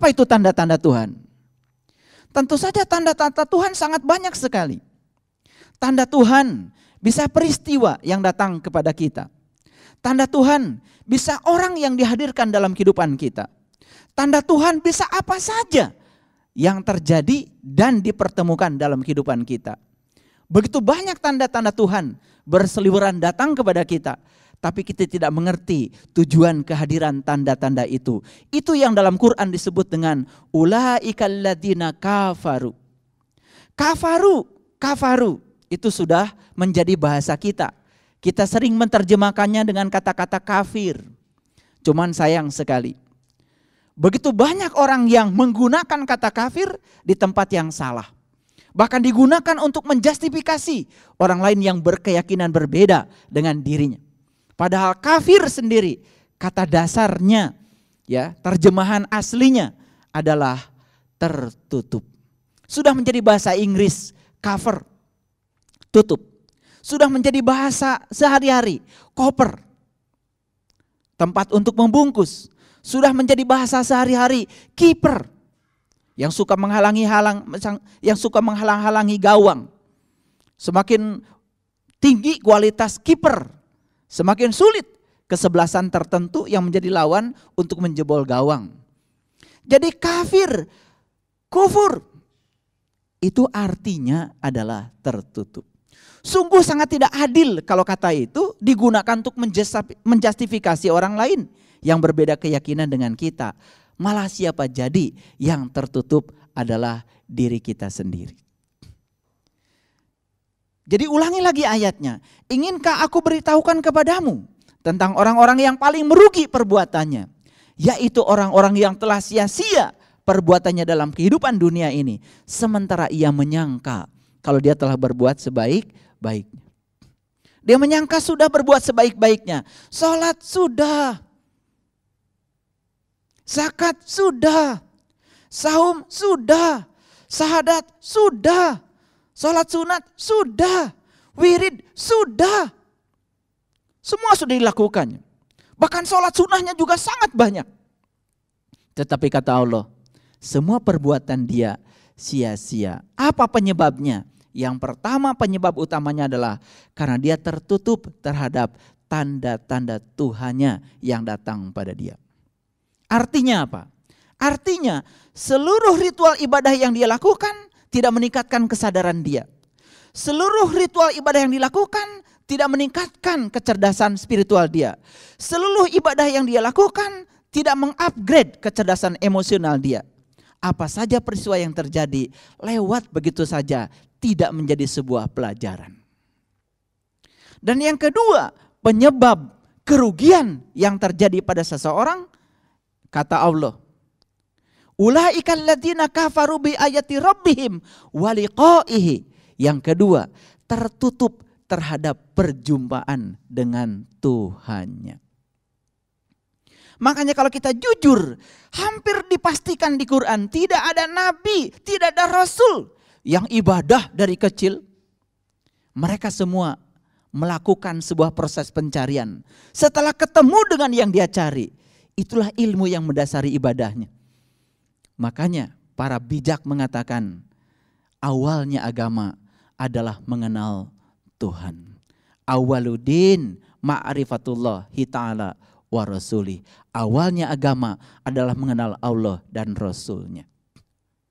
Apa itu tanda-tanda Tuhan? Tentu saja tanda-tanda Tuhan sangat banyak sekali. Tanda Tuhan bisa peristiwa yang datang kepada kita. Tanda Tuhan bisa orang yang dihadirkan dalam kehidupan kita. Tanda Tuhan bisa apa saja yang terjadi dan dipertemukan dalam kehidupan kita. Begitu banyak tanda-tanda Tuhan berseliweran datang kepada kita tapi kita tidak mengerti tujuan kehadiran tanda-tanda itu. Itu yang dalam Quran disebut dengan ulaikal ladina kafaru. Kafaru, kafaru itu sudah menjadi bahasa kita. Kita sering menerjemahkannya dengan kata-kata kafir. Cuman sayang sekali. Begitu banyak orang yang menggunakan kata kafir di tempat yang salah. Bahkan digunakan untuk menjustifikasi orang lain yang berkeyakinan berbeda dengan dirinya. Padahal kafir sendiri kata dasarnya ya, terjemahan aslinya adalah tertutup. Sudah menjadi bahasa Inggris cover tutup. Sudah menjadi bahasa sehari-hari, koper. Tempat untuk membungkus. Sudah menjadi bahasa sehari-hari, kiper. Yang suka menghalangi halang yang suka menghalang-halangi gawang. Semakin tinggi kualitas kiper Semakin sulit kesebelasan tertentu yang menjadi lawan untuk menjebol gawang. Jadi kafir, kufur, itu artinya adalah tertutup. Sungguh sangat tidak adil kalau kata itu digunakan untuk menjustifikasi orang lain yang berbeda keyakinan dengan kita. Malah siapa jadi yang tertutup adalah diri kita sendiri. Jadi ulangi lagi ayatnya. Inginkah aku beritahukan kepadamu tentang orang-orang yang paling merugi perbuatannya? Yaitu orang-orang yang telah sia-sia perbuatannya dalam kehidupan dunia ini. Sementara ia menyangka kalau dia telah berbuat sebaik-baiknya. Dia menyangka sudah berbuat sebaik-baiknya. Sholat sudah. Zakat sudah. Saum sudah. Sahadat sudah Sholat sunat sudah. Wirid sudah. Semua sudah dilakukan. Bahkan sholat sunnahnya juga sangat banyak. Tetapi kata Allah, semua perbuatan dia sia-sia. Apa penyebabnya? Yang pertama penyebab utamanya adalah karena dia tertutup terhadap tanda-tanda Tuhannya yang datang pada dia. Artinya apa? Artinya seluruh ritual ibadah yang dia lakukan tidak meningkatkan kesadaran dia. Seluruh ritual ibadah yang dilakukan tidak meningkatkan kecerdasan spiritual dia. Seluruh ibadah yang dia lakukan tidak mengupgrade kecerdasan emosional dia. Apa saja peristiwa yang terjadi lewat begitu saja tidak menjadi sebuah pelajaran. Dan yang kedua, penyebab kerugian yang terjadi pada seseorang kata Allah Ulaikal ladina kafaru bi ayati rabbihim waliqaihi. Yang kedua, tertutup terhadap perjumpaan dengan Tuhannya. Makanya kalau kita jujur, hampir dipastikan di Quran tidak ada nabi, tidak ada rasul yang ibadah dari kecil. Mereka semua melakukan sebuah proses pencarian. Setelah ketemu dengan yang dia cari, itulah ilmu yang mendasari ibadahnya. Makanya para bijak mengatakan awalnya agama adalah mengenal Tuhan. Awaludin ma'rifatullah ta'ala wa rasuli. Awalnya agama adalah mengenal Allah dan Rasulnya.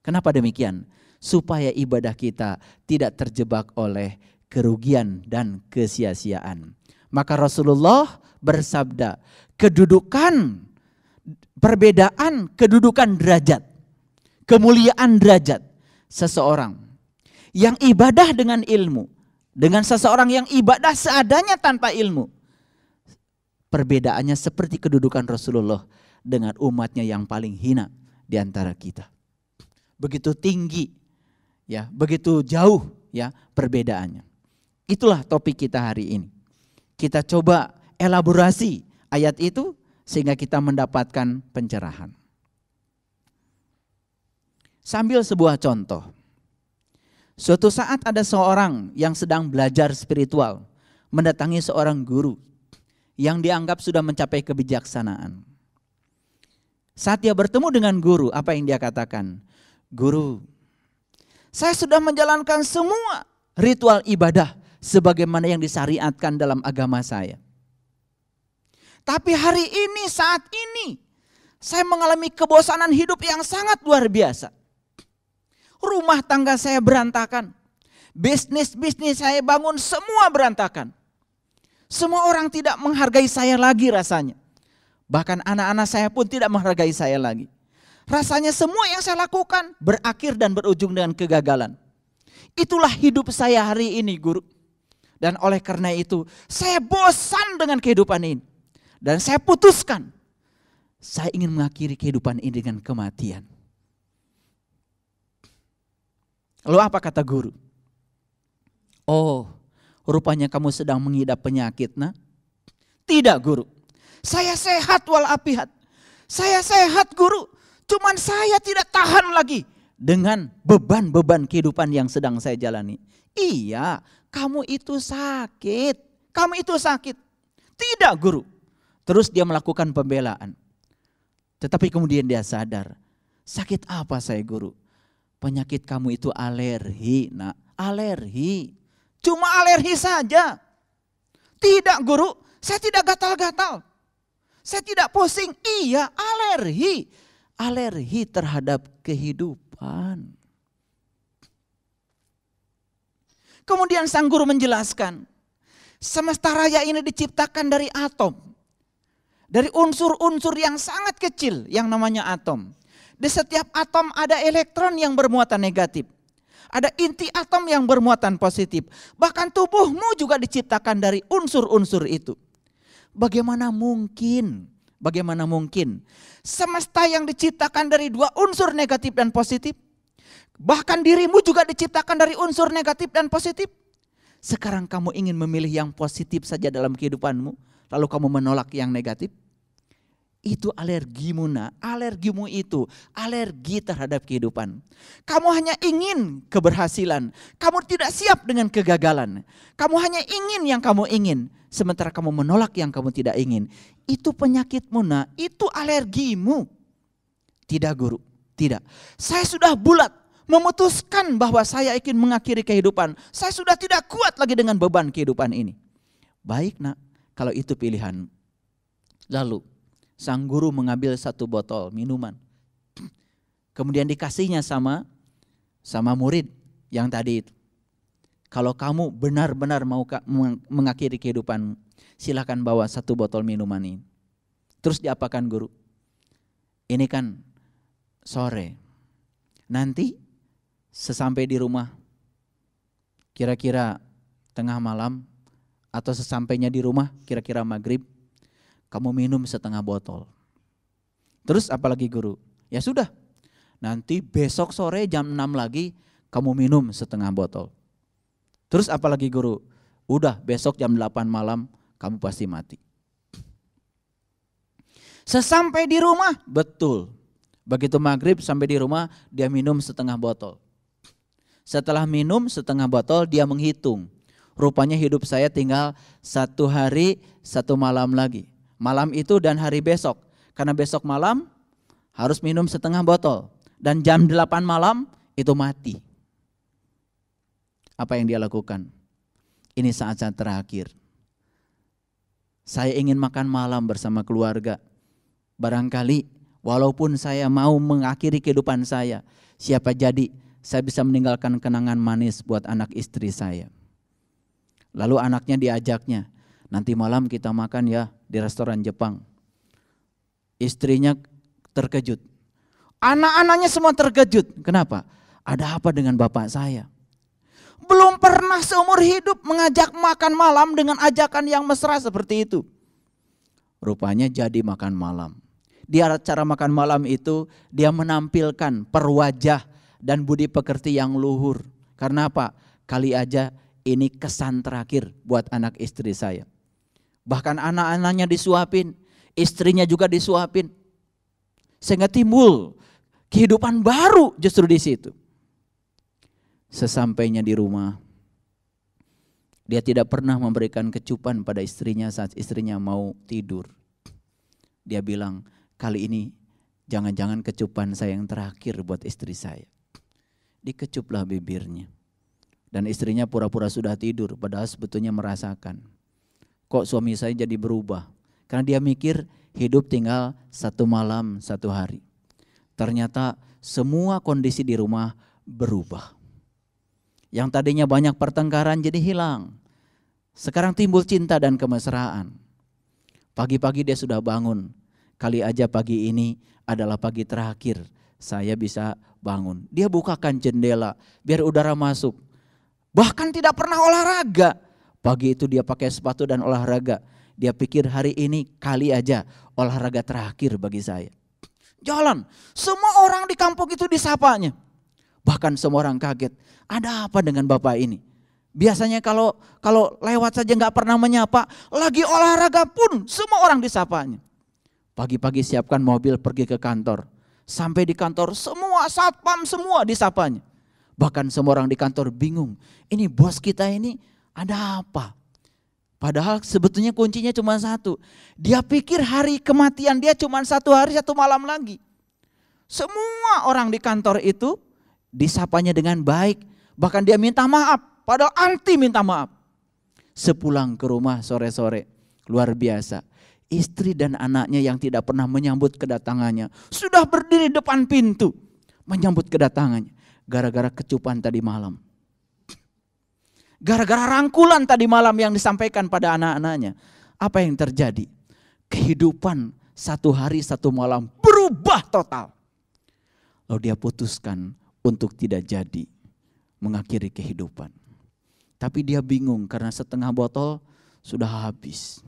Kenapa demikian? Supaya ibadah kita tidak terjebak oleh kerugian dan kesia-siaan. Maka Rasulullah bersabda, kedudukan perbedaan kedudukan derajat kemuliaan derajat seseorang yang ibadah dengan ilmu dengan seseorang yang ibadah seadanya tanpa ilmu. Perbedaannya seperti kedudukan Rasulullah dengan umatnya yang paling hina di antara kita. Begitu tinggi ya, begitu jauh ya perbedaannya. Itulah topik kita hari ini. Kita coba elaborasi ayat itu sehingga kita mendapatkan pencerahan. Sambil sebuah contoh. Suatu saat ada seorang yang sedang belajar spiritual mendatangi seorang guru yang dianggap sudah mencapai kebijaksanaan. Saat dia bertemu dengan guru, apa yang dia katakan? Guru, saya sudah menjalankan semua ritual ibadah sebagaimana yang disyariatkan dalam agama saya. Tapi hari ini, saat ini, saya mengalami kebosanan hidup yang sangat luar biasa. Rumah tangga saya berantakan. Bisnis-bisnis saya bangun semua berantakan. Semua orang tidak menghargai saya lagi rasanya. Bahkan anak-anak saya pun tidak menghargai saya lagi. Rasanya semua yang saya lakukan berakhir dan berujung dengan kegagalan. Itulah hidup saya hari ini guru. Dan oleh karena itu saya bosan dengan kehidupan ini. Dan saya putuskan, saya ingin mengakhiri kehidupan ini dengan kematian. Lalu apa kata guru? Oh, rupanya kamu sedang mengidap penyakit, nah? Tidak guru, saya sehat walafiat. Saya sehat guru, cuman saya tidak tahan lagi dengan beban-beban kehidupan yang sedang saya jalani. Iya, kamu itu sakit. Kamu itu sakit. Tidak guru. Terus dia melakukan pembelaan. Tetapi kemudian dia sadar, sakit apa saya guru? Penyakit kamu itu alergi, nak. Alergi. Cuma alergi saja. Tidak guru, saya tidak gatal-gatal. Saya tidak pusing. Iya, alergi. Alergi terhadap kehidupan. Kemudian sang guru menjelaskan, semesta raya ini diciptakan dari atom dari unsur-unsur yang sangat kecil yang namanya atom. Di setiap atom ada elektron yang bermuatan negatif. Ada inti atom yang bermuatan positif. Bahkan tubuhmu juga diciptakan dari unsur-unsur itu. Bagaimana mungkin? Bagaimana mungkin? Semesta yang diciptakan dari dua unsur negatif dan positif. Bahkan dirimu juga diciptakan dari unsur negatif dan positif. Sekarang kamu ingin memilih yang positif saja dalam kehidupanmu. Lalu kamu menolak yang negatif itu alergimu nak, alergimu itu alergi terhadap kehidupan. Kamu hanya ingin keberhasilan, kamu tidak siap dengan kegagalan. Kamu hanya ingin yang kamu ingin, sementara kamu menolak yang kamu tidak ingin. Itu penyakitmu nak, itu alergimu. Tidak guru, tidak. Saya sudah bulat memutuskan bahwa saya ingin mengakhiri kehidupan. Saya sudah tidak kuat lagi dengan beban kehidupan ini. Baik nak, kalau itu pilihan. Lalu sang guru mengambil satu botol minuman. Kemudian dikasihnya sama sama murid yang tadi itu. Kalau kamu benar-benar mau mengakhiri kehidupan, silahkan bawa satu botol minuman ini. Terus diapakan guru? Ini kan sore. Nanti sesampai di rumah, kira-kira tengah malam atau sesampainya di rumah, kira-kira maghrib, kamu minum setengah botol. Terus apalagi guru? Ya sudah, nanti besok sore jam 6 lagi kamu minum setengah botol. Terus apalagi guru? Udah besok jam 8 malam kamu pasti mati. Sesampai di rumah, betul. Begitu maghrib sampai di rumah dia minum setengah botol. Setelah minum setengah botol dia menghitung. Rupanya hidup saya tinggal satu hari satu malam lagi malam itu dan hari besok. Karena besok malam harus minum setengah botol. Dan jam 8 malam itu mati. Apa yang dia lakukan? Ini saat-saat terakhir. Saya ingin makan malam bersama keluarga. Barangkali walaupun saya mau mengakhiri kehidupan saya, siapa jadi saya bisa meninggalkan kenangan manis buat anak istri saya. Lalu anaknya diajaknya, nanti malam kita makan ya di restoran Jepang. Istrinya terkejut. Anak-anaknya semua terkejut. Kenapa? Ada apa dengan bapak saya? Belum pernah seumur hidup mengajak makan malam dengan ajakan yang mesra seperti itu. Rupanya jadi makan malam. Di acara makan malam itu dia menampilkan perwajah dan budi pekerti yang luhur. Karena apa? Kali aja ini kesan terakhir buat anak istri saya. Bahkan anak-anaknya disuapin, istrinya juga disuapin. Sehingga timbul kehidupan baru justru di situ. Sesampainya di rumah, dia tidak pernah memberikan kecupan pada istrinya saat istrinya mau tidur. Dia bilang, kali ini Jangan-jangan kecupan saya yang terakhir buat istri saya. Dikecuplah bibirnya. Dan istrinya pura-pura sudah tidur, padahal sebetulnya merasakan. Kok suami saya jadi berubah? Karena dia mikir hidup tinggal satu malam, satu hari. Ternyata semua kondisi di rumah berubah. Yang tadinya banyak pertengkaran jadi hilang. Sekarang timbul cinta dan kemesraan. Pagi-pagi dia sudah bangun. Kali aja pagi ini adalah pagi terakhir saya bisa bangun. Dia bukakan jendela biar udara masuk. Bahkan tidak pernah olahraga. Pagi itu dia pakai sepatu dan olahraga. Dia pikir hari ini kali aja olahraga terakhir bagi saya. Jalan, semua orang di kampung itu disapanya. Bahkan semua orang kaget, ada apa dengan bapak ini? Biasanya kalau kalau lewat saja nggak pernah menyapa, lagi olahraga pun semua orang disapanya. Pagi-pagi siapkan mobil pergi ke kantor. Sampai di kantor semua satpam semua disapanya. Bahkan semua orang di kantor bingung. Ini bos kita ini ada apa? Padahal sebetulnya kuncinya cuma satu. Dia pikir hari kematian dia cuma satu hari satu malam lagi. Semua orang di kantor itu disapanya dengan baik. Bahkan dia minta maaf padahal anti minta maaf. Sepulang ke rumah sore-sore, luar biasa. Istri dan anaknya yang tidak pernah menyambut kedatangannya, sudah berdiri depan pintu menyambut kedatangannya. Gara-gara kecupan tadi malam. Gara-gara rangkulan tadi malam yang disampaikan pada anak-anaknya. Apa yang terjadi? Kehidupan satu hari satu malam berubah total. Lalu dia putuskan untuk tidak jadi mengakhiri kehidupan. Tapi dia bingung karena setengah botol sudah habis.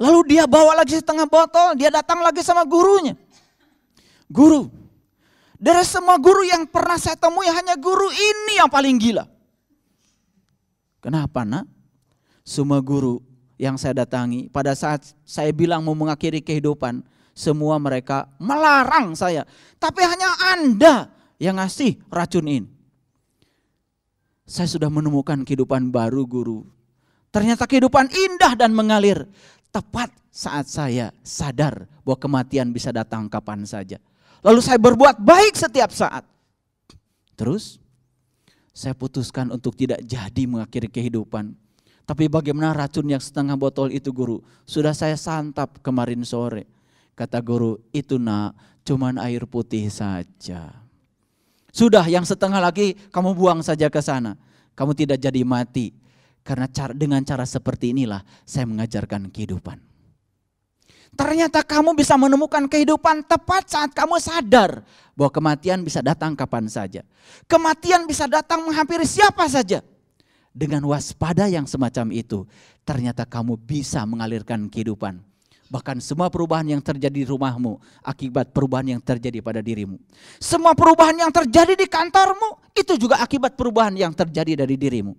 Lalu dia bawa lagi setengah botol, dia datang lagi sama gurunya. Guru, dari semua guru yang pernah saya temui hanya guru ini yang paling gila. Kenapa nak? Semua guru yang saya datangi pada saat saya bilang mau mengakhiri kehidupan, semua mereka melarang saya. Tapi hanya Anda yang ngasih racun ini saya sudah menemukan kehidupan baru guru. Ternyata kehidupan indah dan mengalir. Tepat saat saya sadar bahwa kematian bisa datang kapan saja. Lalu saya berbuat baik setiap saat. Terus saya putuskan untuk tidak jadi mengakhiri kehidupan. Tapi bagaimana racun yang setengah botol itu guru? Sudah saya santap kemarin sore. Kata guru, itu nak cuman air putih saja. Sudah yang setengah lagi kamu buang saja ke sana. Kamu tidak jadi mati. Karena cara, dengan cara seperti inilah saya mengajarkan kehidupan. Ternyata kamu bisa menemukan kehidupan tepat saat kamu sadar bahwa kematian bisa datang kapan saja. Kematian bisa datang menghampiri siapa saja. Dengan waspada yang semacam itu, ternyata kamu bisa mengalirkan kehidupan Bahkan semua perubahan yang terjadi di rumahmu akibat perubahan yang terjadi pada dirimu. Semua perubahan yang terjadi di kantormu itu juga akibat perubahan yang terjadi dari dirimu.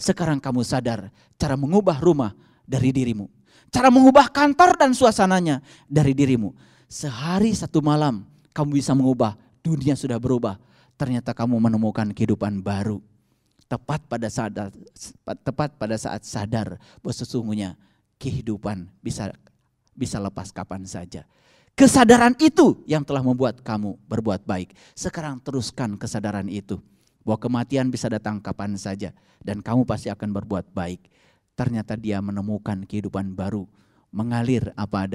Sekarang kamu sadar cara mengubah rumah dari dirimu. Cara mengubah kantor dan suasananya dari dirimu. Sehari satu malam kamu bisa mengubah, dunia sudah berubah. Ternyata kamu menemukan kehidupan baru. Tepat pada saat tepat pada saat sadar bahwa sesungguhnya kehidupan bisa bisa lepas kapan saja. Kesadaran itu yang telah membuat kamu berbuat baik. Sekarang teruskan kesadaran itu. Bahwa kematian bisa datang kapan saja. Dan kamu pasti akan berbuat baik. Ternyata dia menemukan kehidupan baru. Mengalir apa ada